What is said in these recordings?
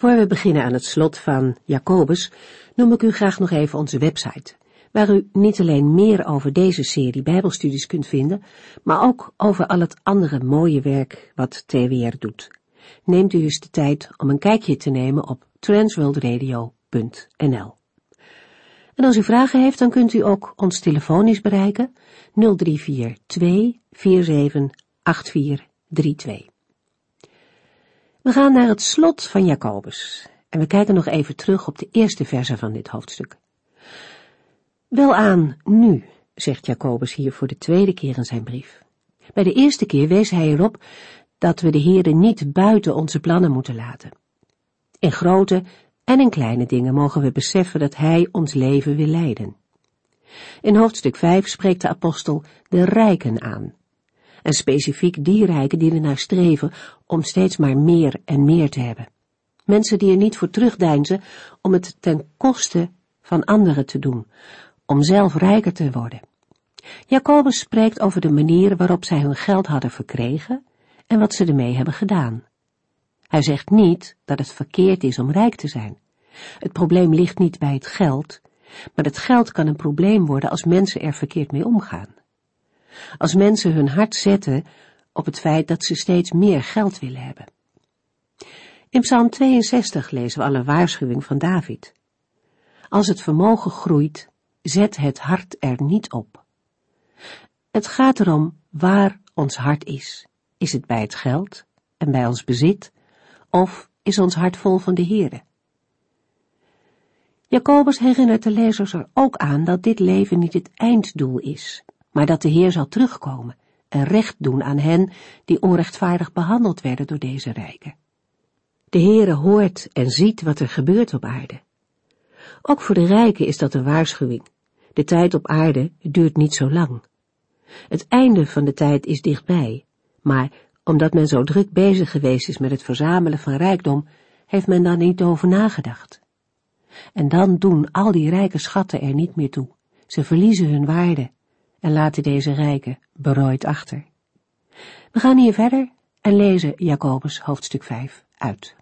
Voor we beginnen aan het slot van Jacobus, noem ik u graag nog even onze website, waar u niet alleen meer over deze serie Bijbelstudies kunt vinden, maar ook over al het andere mooie werk wat TWR doet. Neemt u eens de tijd om een kijkje te nemen op transworldradio.nl. En als u vragen heeft, dan kunt u ook ons telefonisch bereiken 0342 478432. We gaan naar het slot van Jacobus en we kijken nog even terug op de eerste verse van dit hoofdstuk. Welaan nu, zegt Jacobus hier voor de tweede keer in zijn brief. Bij de eerste keer wees hij erop dat we de Heere niet buiten onze plannen moeten laten. In grote en in kleine dingen mogen we beseffen dat Hij ons leven wil leiden. In hoofdstuk 5 spreekt de apostel de rijken aan. En specifiek die rijken die ernaar streven om steeds maar meer en meer te hebben. Mensen die er niet voor terugdeinzen om het ten koste van anderen te doen, om zelf rijker te worden. Jacobus spreekt over de manier waarop zij hun geld hadden verkregen en wat ze ermee hebben gedaan. Hij zegt niet dat het verkeerd is om rijk te zijn. Het probleem ligt niet bij het geld, maar het geld kan een probleem worden als mensen er verkeerd mee omgaan. Als mensen hun hart zetten op het feit dat ze steeds meer geld willen hebben. In Psalm 62 lezen we al een waarschuwing van David. Als het vermogen groeit, zet het hart er niet op. Het gaat erom waar ons hart is. Is het bij het geld en bij ons bezit, of is ons hart vol van de Heere? Jacobus herinnert de lezers er ook aan dat dit leven niet het einddoel is, maar dat de Heer zal terugkomen en recht doen aan hen die onrechtvaardig behandeld werden door deze rijken. De Heere hoort en ziet wat er gebeurt op aarde. Ook voor de rijken is dat een waarschuwing. De tijd op aarde duurt niet zo lang. Het einde van de tijd is dichtbij, maar omdat men zo druk bezig geweest is met het verzamelen van rijkdom, heeft men daar niet over nagedacht. En dan doen al die rijke schatten er niet meer toe. Ze verliezen hun waarde en laten deze rijken berooid achter. We gaan hier verder en lezen Jacobus hoofdstuk 5 uit.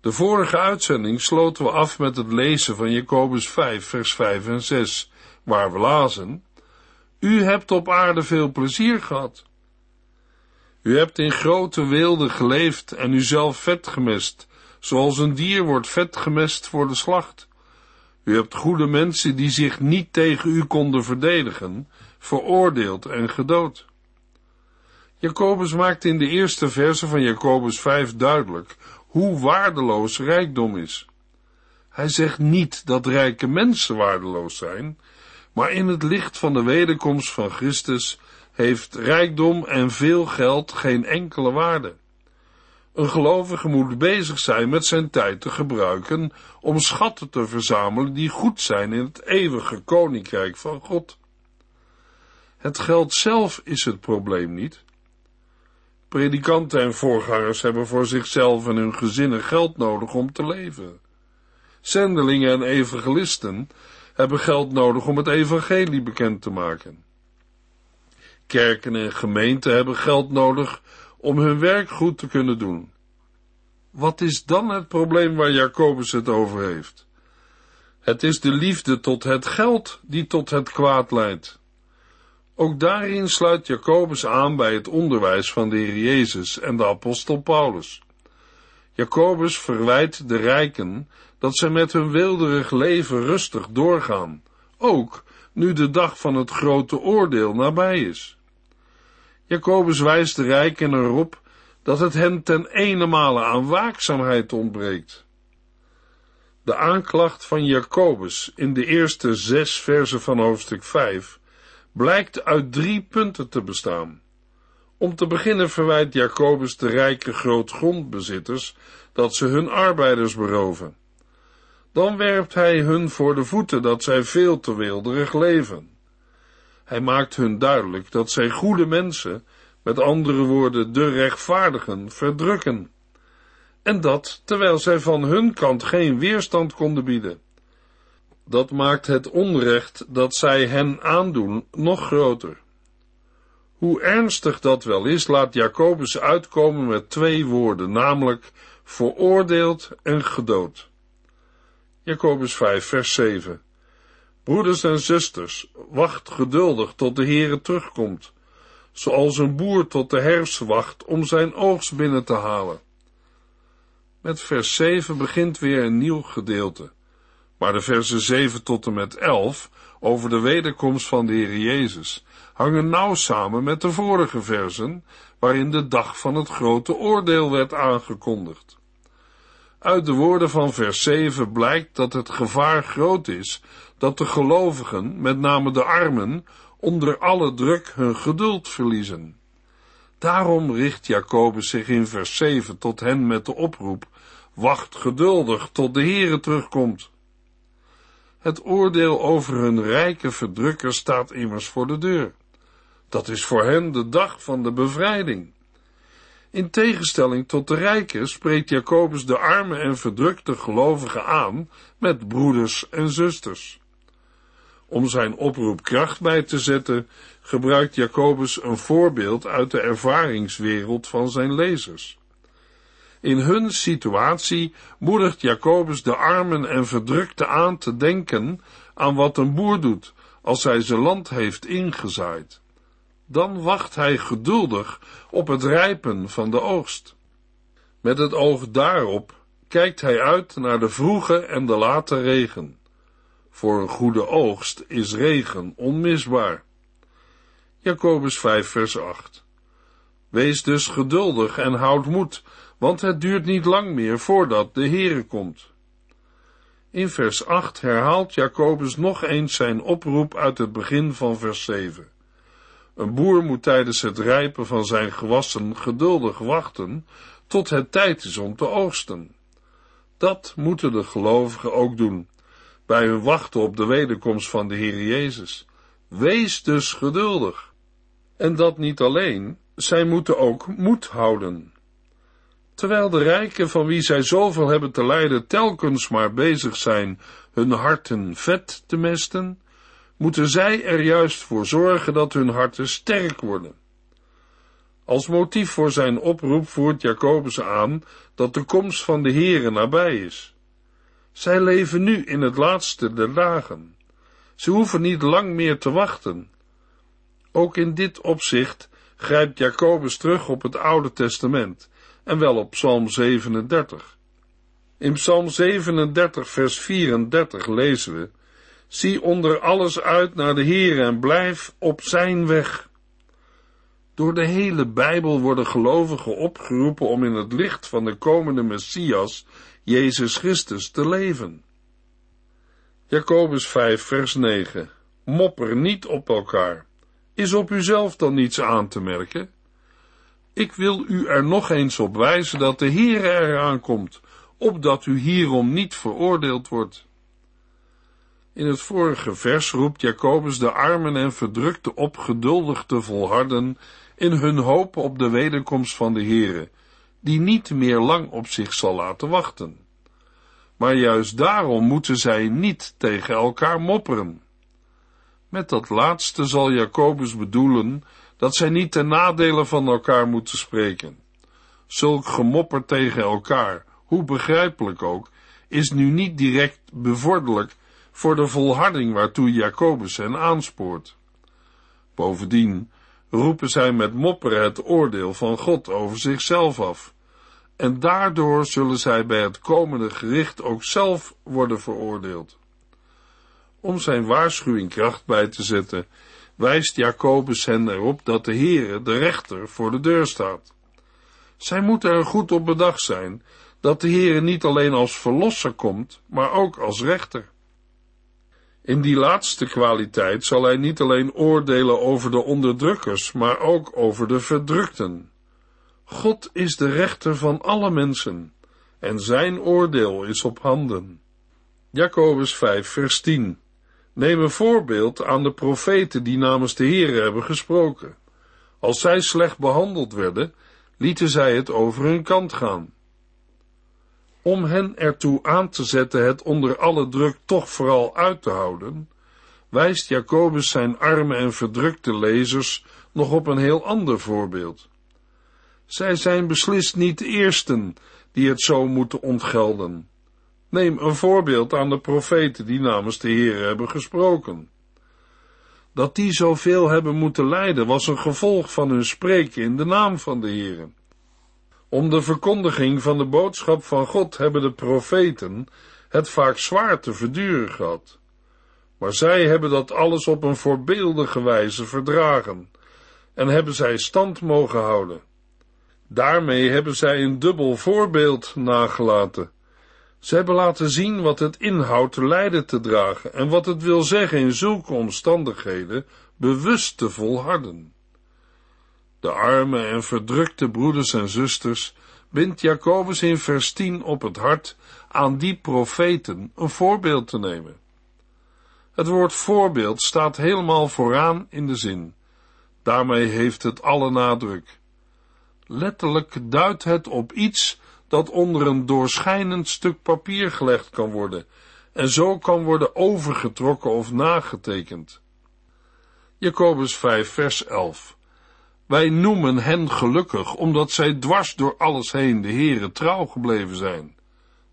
De vorige uitzending sloten we af met het lezen van Jacobus 5, vers 5 en 6, waar we lazen: U hebt op aarde veel plezier gehad. U hebt in grote weelde geleefd en uzelf vet gemest, zoals een dier wordt vet gemest voor de slacht. U hebt goede mensen die zich niet tegen u konden verdedigen, veroordeeld en gedood. Jacobus maakt in de eerste verse van Jacobus 5 duidelijk hoe waardeloos rijkdom is. Hij zegt niet dat rijke mensen waardeloos zijn, maar in het licht van de wederkomst van Christus heeft rijkdom en veel geld geen enkele waarde. Een gelovige moet bezig zijn met zijn tijd te gebruiken om schatten te verzamelen die goed zijn in het eeuwige koninkrijk van God. Het geld zelf is het probleem niet. Predikanten en voorgangers hebben voor zichzelf en hun gezinnen geld nodig om te leven. Zendelingen en evangelisten hebben geld nodig om het evangelie bekend te maken. Kerken en gemeenten hebben geld nodig om hun werk goed te kunnen doen. Wat is dan het probleem waar Jacobus het over heeft? Het is de liefde tot het geld die tot het kwaad leidt. Ook daarin sluit Jacobus aan bij het onderwijs van de Heer Jezus en de apostel Paulus. Jacobus verwijt de rijken dat zij met hun wilderig leven rustig doorgaan, ook nu de dag van het grote oordeel nabij is. Jacobus wijst de rijken erop dat het hen ten male aan waakzaamheid ontbreekt. De aanklacht van Jacobus in de eerste zes versen van hoofdstuk 5 blijkt uit drie punten te bestaan. Om te beginnen verwijt Jacobus de rijke grootgrondbezitters dat ze hun arbeiders beroven. Dan werpt hij hun voor de voeten dat zij veel te wilderig leven. Hij maakt hun duidelijk dat zij goede mensen, met andere woorden de rechtvaardigen, verdrukken. En dat terwijl zij van hun kant geen weerstand konden bieden. Dat maakt het onrecht dat zij hen aandoen nog groter. Hoe ernstig dat wel is, laat Jacobus uitkomen met twee woorden, namelijk veroordeeld en gedood. Jacobus 5, vers 7. Broeders en zusters, wacht geduldig tot de Heere terugkomt, zoals een boer tot de herfst wacht om zijn oogst binnen te halen. Met vers 7 begint weer een nieuw gedeelte, maar de versen 7 tot en met 11 over de wederkomst van de Heer Jezus hangen nauw samen met de vorige versen, waarin de dag van het grote oordeel werd aangekondigd. Uit de woorden van vers 7 blijkt dat het gevaar groot is dat de gelovigen, met name de armen, onder alle druk hun geduld verliezen. Daarom richt Jacobus zich in vers 7 tot hen met de oproep: Wacht geduldig tot de Heere terugkomt. Het oordeel over hun rijke verdrukker staat immers voor de deur. Dat is voor hen de dag van de bevrijding. In tegenstelling tot de rijken spreekt Jacobus de arme en verdrukte gelovigen aan met broeders en zusters. Om zijn oproep kracht bij te zetten, gebruikt Jacobus een voorbeeld uit de ervaringswereld van zijn lezers. In hun situatie moedigt Jacobus de armen en verdrukten aan te denken aan wat een boer doet als hij zijn land heeft ingezaaid dan wacht hij geduldig op het rijpen van de oogst. Met het oog daarop kijkt hij uit naar de vroege en de late regen. Voor een goede oogst is regen onmisbaar. Jacobus 5 vers 8 Wees dus geduldig en houd moed, want het duurt niet lang meer voordat de Heere komt. In vers 8 herhaalt Jacobus nog eens zijn oproep uit het begin van vers 7. Een boer moet tijdens het rijpen van zijn gewassen geduldig wachten tot het tijd is om te oogsten. Dat moeten de gelovigen ook doen, bij hun wachten op de wederkomst van de Heer Jezus. Wees dus geduldig. En dat niet alleen, zij moeten ook moed houden. Terwijl de rijken van wie zij zoveel hebben te lijden telkens maar bezig zijn hun harten vet te mesten, moeten zij er juist voor zorgen dat hun harten sterk worden. Als motief voor zijn oproep voert Jacobus aan dat de komst van de Heere nabij is. Zij leven nu in het laatste der dagen. Ze hoeven niet lang meer te wachten. Ook in dit opzicht grijpt Jacobus terug op het Oude Testament en wel op Psalm 37. In Psalm 37, vers 34 lezen we: Zie onder alles uit naar de Heer en blijf op zijn weg. Door de hele Bijbel worden gelovigen opgeroepen om in het licht van de komende Messias, Jezus Christus, te leven. Jacobus 5, vers 9. Mopper niet op elkaar. Is op uzelf dan niets aan te merken? Ik wil u er nog eens op wijzen dat de Heer eraan komt, opdat u hierom niet veroordeeld wordt. In het vorige vers roept Jacobus de armen en verdrukten op geduldig te volharden in hun hoop op de wederkomst van de Heere, die niet meer lang op zich zal laten wachten. Maar juist daarom moeten zij niet tegen elkaar mopperen. Met dat laatste zal Jacobus bedoelen dat zij niet ten nadele van elkaar moeten spreken. Zulk gemopper tegen elkaar, hoe begrijpelijk ook, is nu niet direct bevorderlijk voor de volharding waartoe Jacobus hen aanspoort. Bovendien roepen zij met mopperen het oordeel van God over zichzelf af, en daardoor zullen zij bij het komende gericht ook zelf worden veroordeeld. Om zijn waarschuwing kracht bij te zetten, wijst Jacobus hen erop dat de Heere, de rechter, voor de deur staat. Zij moeten er goed op bedacht zijn dat de Heere niet alleen als verlosser komt, maar ook als rechter. In die laatste kwaliteit zal hij niet alleen oordelen over de onderdrukkers, maar ook over de verdrukten. God is de rechter van alle mensen, en zijn oordeel is op handen. Jacobus 5, vers 10. Neem een voorbeeld aan de profeten die namens de Heere hebben gesproken. Als zij slecht behandeld werden, lieten zij het over hun kant gaan. Om hen ertoe aan te zetten het onder alle druk toch vooral uit te houden, wijst Jacobus zijn arme en verdrukte lezers nog op een heel ander voorbeeld. Zij zijn beslist niet de eersten die het zo moeten ontgelden. Neem een voorbeeld aan de profeten die namens de Heer hebben gesproken. Dat die zoveel hebben moeten lijden was een gevolg van hun spreken in de naam van de Heer. Om de verkondiging van de boodschap van God hebben de profeten het vaak zwaar te verduren gehad. Maar zij hebben dat alles op een voorbeeldige wijze verdragen en hebben zij stand mogen houden. Daarmee hebben zij een dubbel voorbeeld nagelaten. Ze hebben laten zien wat het inhoudt lijden te dragen en wat het wil zeggen in zulke omstandigheden bewust te volharden. De arme en verdrukte broeders en zusters bindt Jacobus in vers 10 op het hart aan die profeten een voorbeeld te nemen. Het woord voorbeeld staat helemaal vooraan in de zin. Daarmee heeft het alle nadruk. Letterlijk duidt het op iets dat onder een doorschijnend stuk papier gelegd kan worden en zo kan worden overgetrokken of nagetekend. Jacobus 5 vers 11 Wij noemen hen gelukkig, omdat zij dwars door alles heen de Heere trouw gebleven zijn.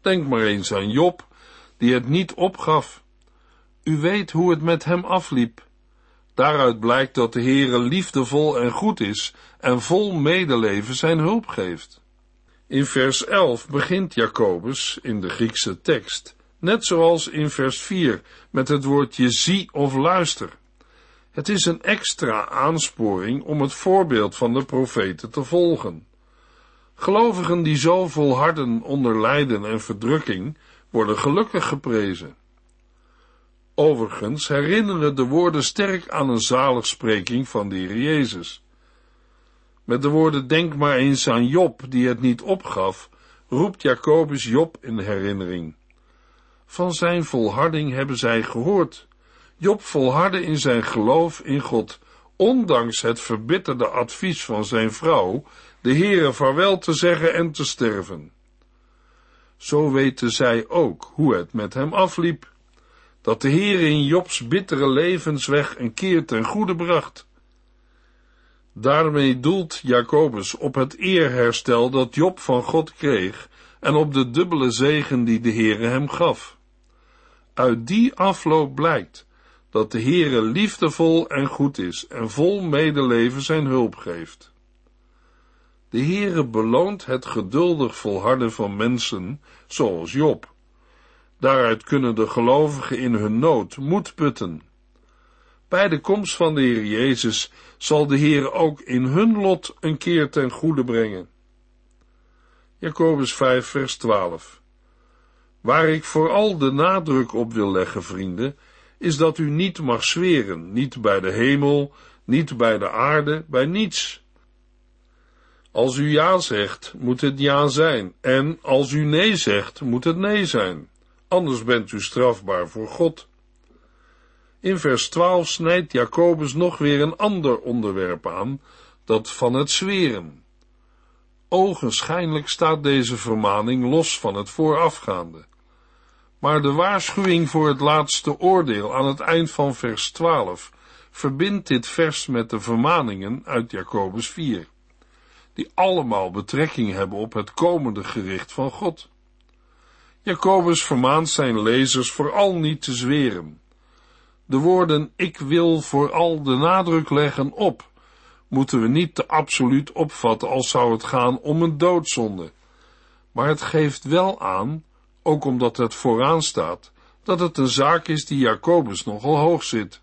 Denk maar eens aan Job, die het niet opgaf. U weet hoe het met hem afliep. Daaruit blijkt dat de Heere liefdevol en goed is en vol medeleven zijn hulp geeft. In vers 11 begint Jacobus in de Griekse tekst, net zoals in vers 4, met het woordje zie of luister. Het is een extra aansporing om het voorbeeld van de profeten te volgen. Gelovigen die zo volharden onder lijden en verdrukking, worden gelukkig geprezen. Overigens herinneren de woorden sterk aan een zaligspreking van de Heer Jezus. Met de woorden denk maar eens aan Job, die het niet opgaf, roept Jacobus Job in herinnering. Van zijn volharding hebben zij gehoord. Job volhardde in zijn geloof in God, ondanks het verbitterde advies van zijn vrouw, de Heere vaarwel te zeggen en te sterven. Zo weten zij ook hoe het met hem afliep, dat de Heere in Jobs bittere levensweg een keer ten goede bracht. Daarmee doelt Jacobus op het eerherstel dat Job van God kreeg en op de dubbele zegen die de Heere hem gaf. Uit die afloop blijkt dat de Heere liefdevol en goed is en vol medeleven zijn hulp geeft. De Heere beloont het geduldig volharden van mensen, zoals Job. Daaruit kunnen de gelovigen in hun nood moed putten. Bij de komst van de Heer Jezus zal de Heer ook in hun lot een keer ten goede brengen. Jacobus 5 vers 12 Waar ik vooral de nadruk op wil leggen, vrienden, is dat u niet mag zweren, niet bij de hemel, niet bij de aarde, bij niets. Als u ja zegt, moet het ja zijn, en als u nee zegt, moet het nee zijn, anders bent u strafbaar voor God. In vers 12 snijdt Jacobus nog weer een ander onderwerp aan, dat van het zweren. Ogenschijnlijk staat deze vermaning los van het voorafgaande. Maar de waarschuwing voor het laatste oordeel aan het eind van vers 12 verbindt dit vers met de vermaningen uit Jacobus 4, die allemaal betrekking hebben op het komende gericht van God. Jacobus vermaant zijn lezers vooral niet te zweren, de woorden ik wil vooral de nadruk leggen op, moeten we niet te absoluut opvatten als zou het gaan om een doodzonde. Maar het geeft wel aan, ook omdat het vooraan staat, dat het een zaak is die Jacobus nogal hoog zit.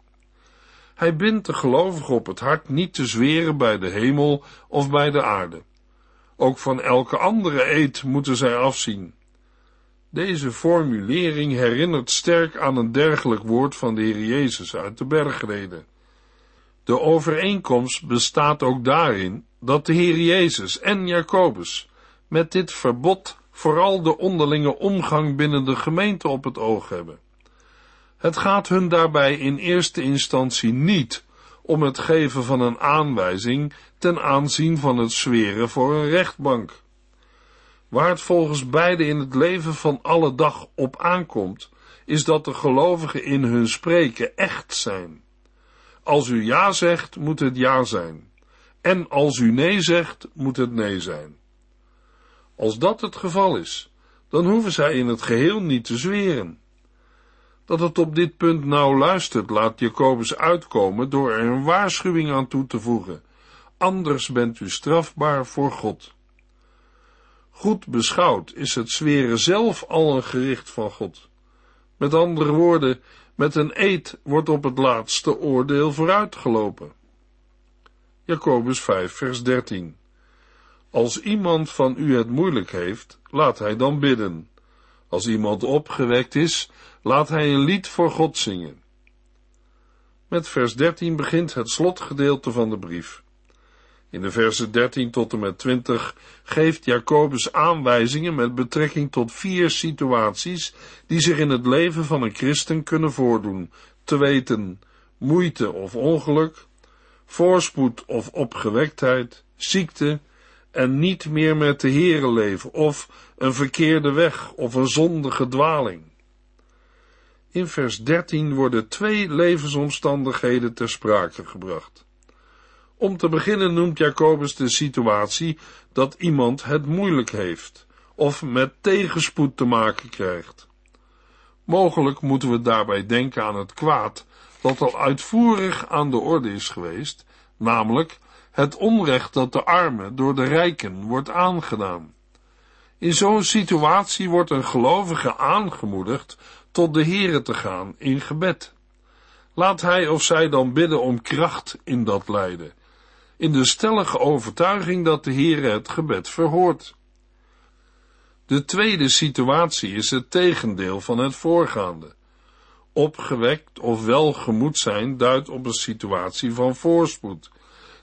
Hij bindt de gelovigen op het hart niet te zweren bij de hemel of bij de aarde. Ook van elke andere eed moeten zij afzien. Deze formulering herinnert sterk aan een dergelijk woord van de Heer Jezus uit de bergreden. De overeenkomst bestaat ook daarin dat de Heer Jezus en Jacobus met dit verbod vooral de onderlinge omgang binnen de gemeente op het oog hebben. Het gaat hun daarbij in eerste instantie niet om het geven van een aanwijzing ten aanzien van het zweren voor een rechtbank. Waar het volgens beide in het leven van alle dag op aankomt, is dat de gelovigen in hun spreken echt zijn. Als u ja zegt, moet het ja zijn. En als u nee zegt, moet het nee zijn. Als dat het geval is, dan hoeven zij in het geheel niet te zweren. Dat het op dit punt nauw luistert, laat Jacobus uitkomen door er een waarschuwing aan toe te voegen. Anders bent u strafbaar voor God. Goed beschouwd is het zweren zelf al een gericht van God. Met andere woorden, met een eed wordt op het laatste oordeel vooruitgelopen. Jacobus 5, vers 13. Als iemand van u het moeilijk heeft, laat hij dan bidden. Als iemand opgewekt is, laat hij een lied voor God zingen. Met vers 13 begint het slotgedeelte van de brief. In de versen 13 tot en met 20 geeft Jacobus aanwijzingen met betrekking tot vier situaties die zich in het leven van een christen kunnen voordoen, te weten moeite of ongeluk, voorspoed of opgewektheid, ziekte en niet meer met de Heere leven of een verkeerde weg of een zondige dwaling. In vers 13 worden twee levensomstandigheden ter sprake gebracht. Om te beginnen noemt Jacobus de situatie dat iemand het moeilijk heeft of met tegenspoed te maken krijgt. Mogelijk moeten we daarbij denken aan het kwaad dat al uitvoerig aan de orde is geweest, namelijk het onrecht dat de armen door de rijken wordt aangedaan. In zo'n situatie wordt een gelovige aangemoedigd tot de Here te gaan in gebed. Laat hij of zij dan bidden om kracht in dat lijden in de stellige overtuiging dat de Heere het gebed verhoort. De tweede situatie is het tegendeel van het voorgaande. Opgewekt of welgemoed zijn duidt op een situatie van voorspoed,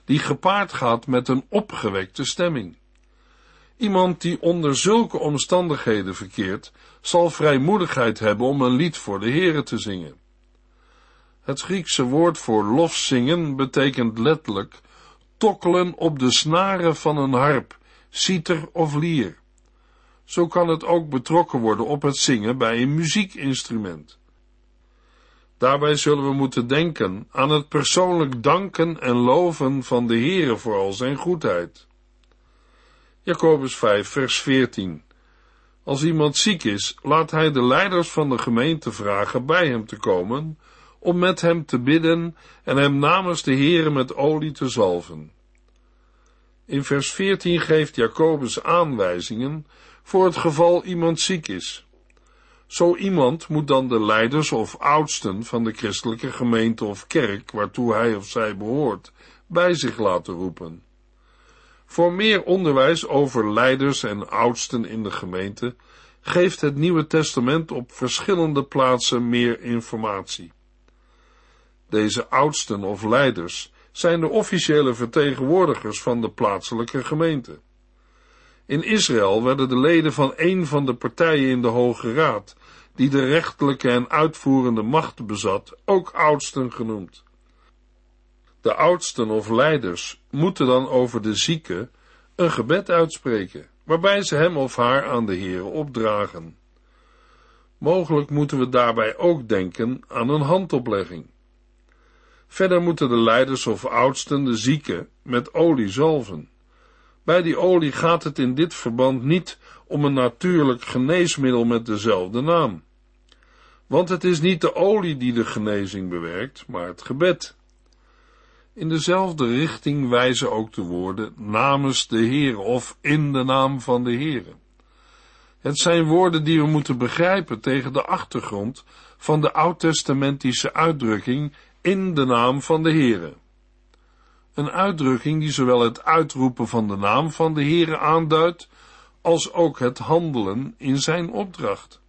die gepaard gaat met een opgewekte stemming. Iemand die onder zulke omstandigheden verkeert, zal vrijmoedigheid hebben om een lied voor de Heere te zingen. Het Griekse woord voor lofzingen betekent letterlijk tokkelen op de snaren van een harp, citer of lier. Zo kan het ook betrokken worden op het zingen bij een muziekinstrument. Daarbij zullen we moeten denken aan het persoonlijk danken en loven van de Heere voor al zijn goedheid. Jacobus 5, vers 14. Als iemand ziek is, laat hij de leiders van de gemeente vragen bij hem te komen, om met hem te bidden en hem namens de Heere met olie te zalven. In vers 14 geeft Jacobus aanwijzingen voor het geval iemand ziek is. Zo iemand moet dan de leiders of oudsten van de christelijke gemeente of kerk, waartoe hij of zij behoort, bij zich laten roepen. Voor meer onderwijs over leiders en oudsten in de gemeente geeft het Nieuwe Testament op verschillende plaatsen meer informatie. Deze oudsten of leiders zijn de officiële vertegenwoordigers van de plaatselijke gemeente. In Israël werden de leden van een van de partijen in de Hoge Raad, die de rechterlijke en uitvoerende macht bezat, ook oudsten genoemd. De oudsten of leiders moeten dan over de zieke een gebed uitspreken, waarbij ze hem of haar aan de Heer opdragen. Mogelijk moeten we daarbij ook denken aan een handoplegging. Verder moeten de leiders of oudsten de zieke met olie zalven. Bij die olie gaat het in dit verband niet om een natuurlijk geneesmiddel met dezelfde naam. Want het is niet de olie die de genezing bewerkt, maar het gebed. In dezelfde richting wijzen ook de woorden namens de Heer of in de naam van de Heer. Het zijn woorden die we moeten begrijpen tegen de achtergrond van de oud-testamentische uitdrukking in de naam van de Heere. Een uitdrukking die zowel het uitroepen van de naam van de Heere aanduidt, als ook het handelen in zijn opdracht.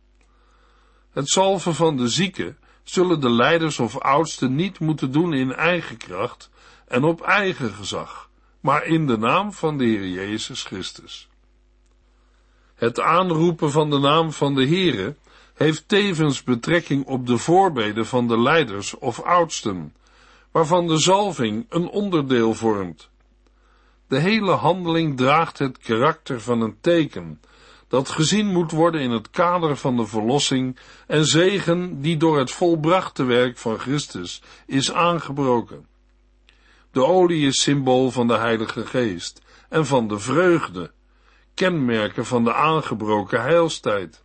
Het zalven van de zieken zullen de leiders of oudsten niet moeten doen in eigen kracht en op eigen gezag, maar in de naam van de Heer Jezus Christus. Het aanroepen van de naam van de Heere heeft tevens betrekking op de voorbeden van de leiders of oudsten, waarvan de zalving een onderdeel vormt. De hele handeling draagt het karakter van een teken, dat gezien moet worden in het kader van de verlossing en zegen die door het volbrachte werk van Christus is aangebroken. De olie is symbool van de Heilige Geest en van de vreugde, kenmerken van de aangebroken heilstijd.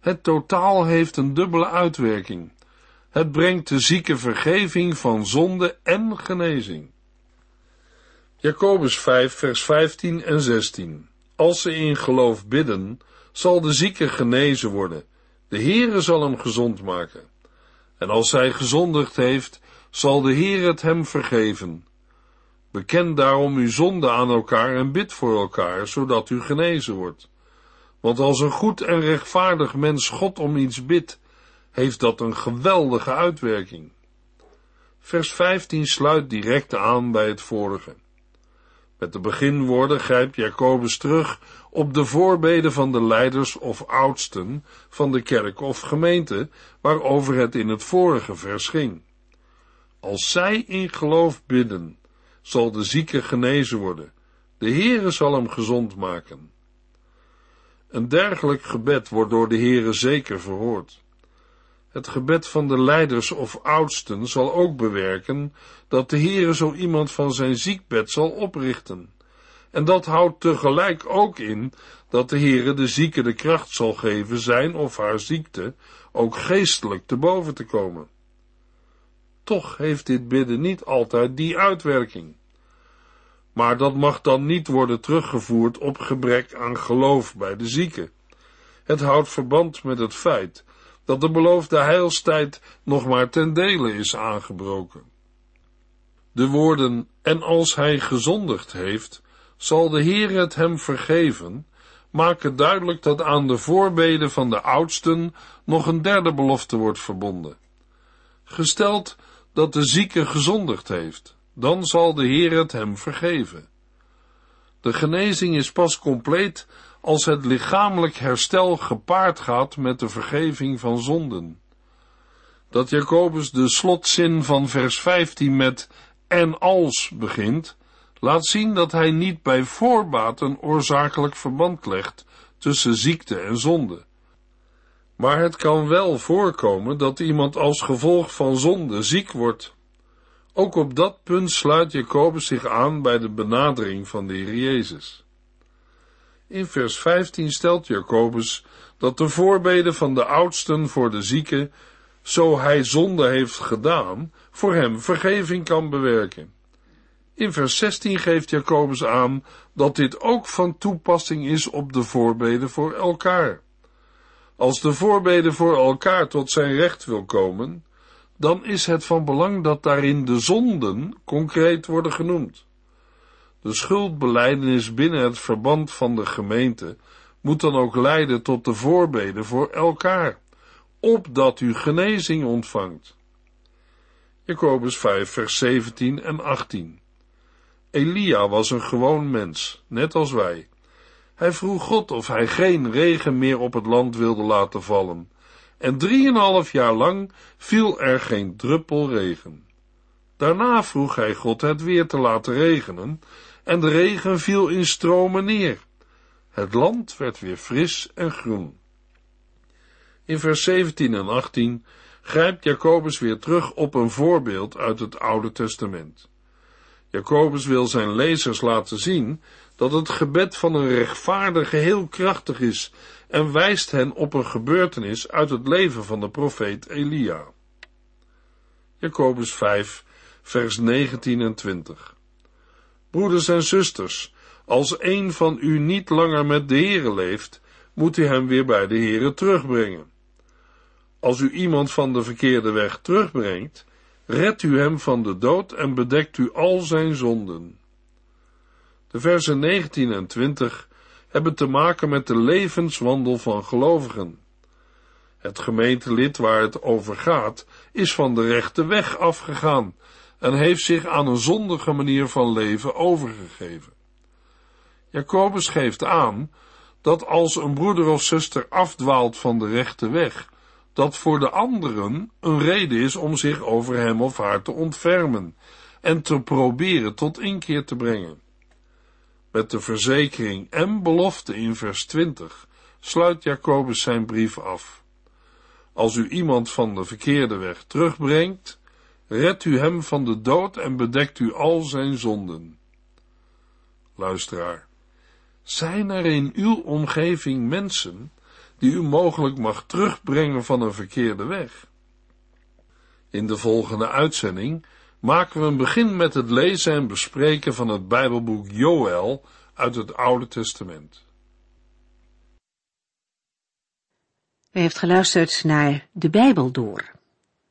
Het totaal heeft een dubbele uitwerking. Het brengt de zieke vergeving van zonde en genezing. Jacobus 5, vers 15 en 16. Als ze in geloof bidden, zal de zieke genezen worden. De Heere zal hem gezond maken. En als hij gezondigd heeft, zal de Heer het hem vergeven. Beken daarom uw zonde aan elkaar en bid voor elkaar, zodat u genezen wordt. Want als een goed en rechtvaardig mens God om iets bidt, heeft dat een geweldige uitwerking. Vers 15 sluit direct aan bij het vorige. Met de beginwoorden grijpt Jacobus terug op de voorbeden van de leiders of oudsten van de kerk of gemeente, waarover het in het vorige vers ging. Als zij in geloof bidden, zal de zieke genezen worden. De Heere zal hem gezond maken. Een dergelijk gebed wordt door de Heere zeker verhoord. Het gebed van de leiders of oudsten zal ook bewerken dat de Heere zo iemand van zijn ziekbed zal oprichten. En dat houdt tegelijk ook in dat de Heere de zieke de kracht zal geven zijn of haar ziekte ook geestelijk te boven te komen. Toch heeft dit bidden niet altijd die uitwerking. Maar dat mag dan niet worden teruggevoerd op gebrek aan geloof bij de zieke. Het houdt verband met het feit dat de beloofde heilstijd nog maar ten dele is aangebroken. De woorden, en als hij gezondigd heeft, zal de Heer het hem vergeven, maken duidelijk dat aan de voorbeden van de oudsten nog een derde belofte wordt verbonden. Gesteld dat de zieke gezondigd heeft, dan zal de Heer het hem vergeven. De genezing is pas compleet als het lichamelijk herstel gepaard gaat met de vergeving van zonden. Dat Jacobus de slotzin van vers 15 met en als begint, laat zien dat hij niet bij voorbaat een oorzakelijk verband legt tussen ziekte en zonde. Maar het kan wel voorkomen dat iemand als gevolg van zonde ziek wordt. Ook op dat punt sluit Jacobus zich aan bij de benadering van de Heer Jezus. In vers 15 stelt Jacobus dat de voorbeden van de oudsten voor de zieke, zo hij zonde heeft gedaan, voor hem vergeving kan bewerken. In vers 16 geeft Jacobus aan dat dit ook van toepassing is op de voorbeden voor elkaar. Als de voorbeden voor elkaar tot zijn recht wil komen, dan is het van belang dat daarin de zonden concreet worden genoemd. De schuldbeleidenis binnen het verband van de gemeente moet dan ook leiden tot de voorbeden voor elkaar, opdat u genezing ontvangt. Jacobus 5, vers 17 en 18. Elia was een gewoon mens, net als wij. Hij vroeg God of hij geen regen meer op het land wilde laten vallen, en drieënhalf jaar lang viel er geen druppel regen. Daarna vroeg hij God het weer te laten regenen, en de regen viel in stromen neer. Het land werd weer fris en groen. In vers 17 en 18 grijpt Jacobus weer terug op een voorbeeld uit het Oude Testament. Jacobus wil zijn lezers laten zien dat het gebed van een rechtvaardige heel krachtig is en wijst hen op een gebeurtenis uit het leven van de profeet Elia. Jacobus 5, vers 19 en 20. Broeders en zusters, als een van u niet langer met de Heere leeft, moet u hem weer bij de Heere terugbrengen. Als u iemand van de verkeerde weg terugbrengt, redt u hem van de dood en bedekt u al zijn zonden. De versen 19 en 20 hebben te maken met de levenswandel van gelovigen. Het gemeentelid waar het over gaat, is van de rechte weg afgegaan en heeft zich aan een zondige manier van leven overgegeven. Jacobus geeft aan dat als een broeder of zuster afdwaalt van de rechte weg, dat voor de anderen een reden is om zich over hem of haar te ontfermen en te proberen tot inkeer te brengen. Met de verzekering en belofte in vers 20 sluit Jacobus zijn brief af. Als u iemand van de verkeerde weg terugbrengt, redt u hem van de dood en bedekt u al zijn zonden. Luisteraar, zijn er in uw omgeving mensen die u mogelijk mag terugbrengen van een verkeerde weg? In de volgende uitzending maken we een begin met het lezen en bespreken van het Bijbelboek Joël uit het Oude Testament. U heeft geluisterd naar De Bijbel Door,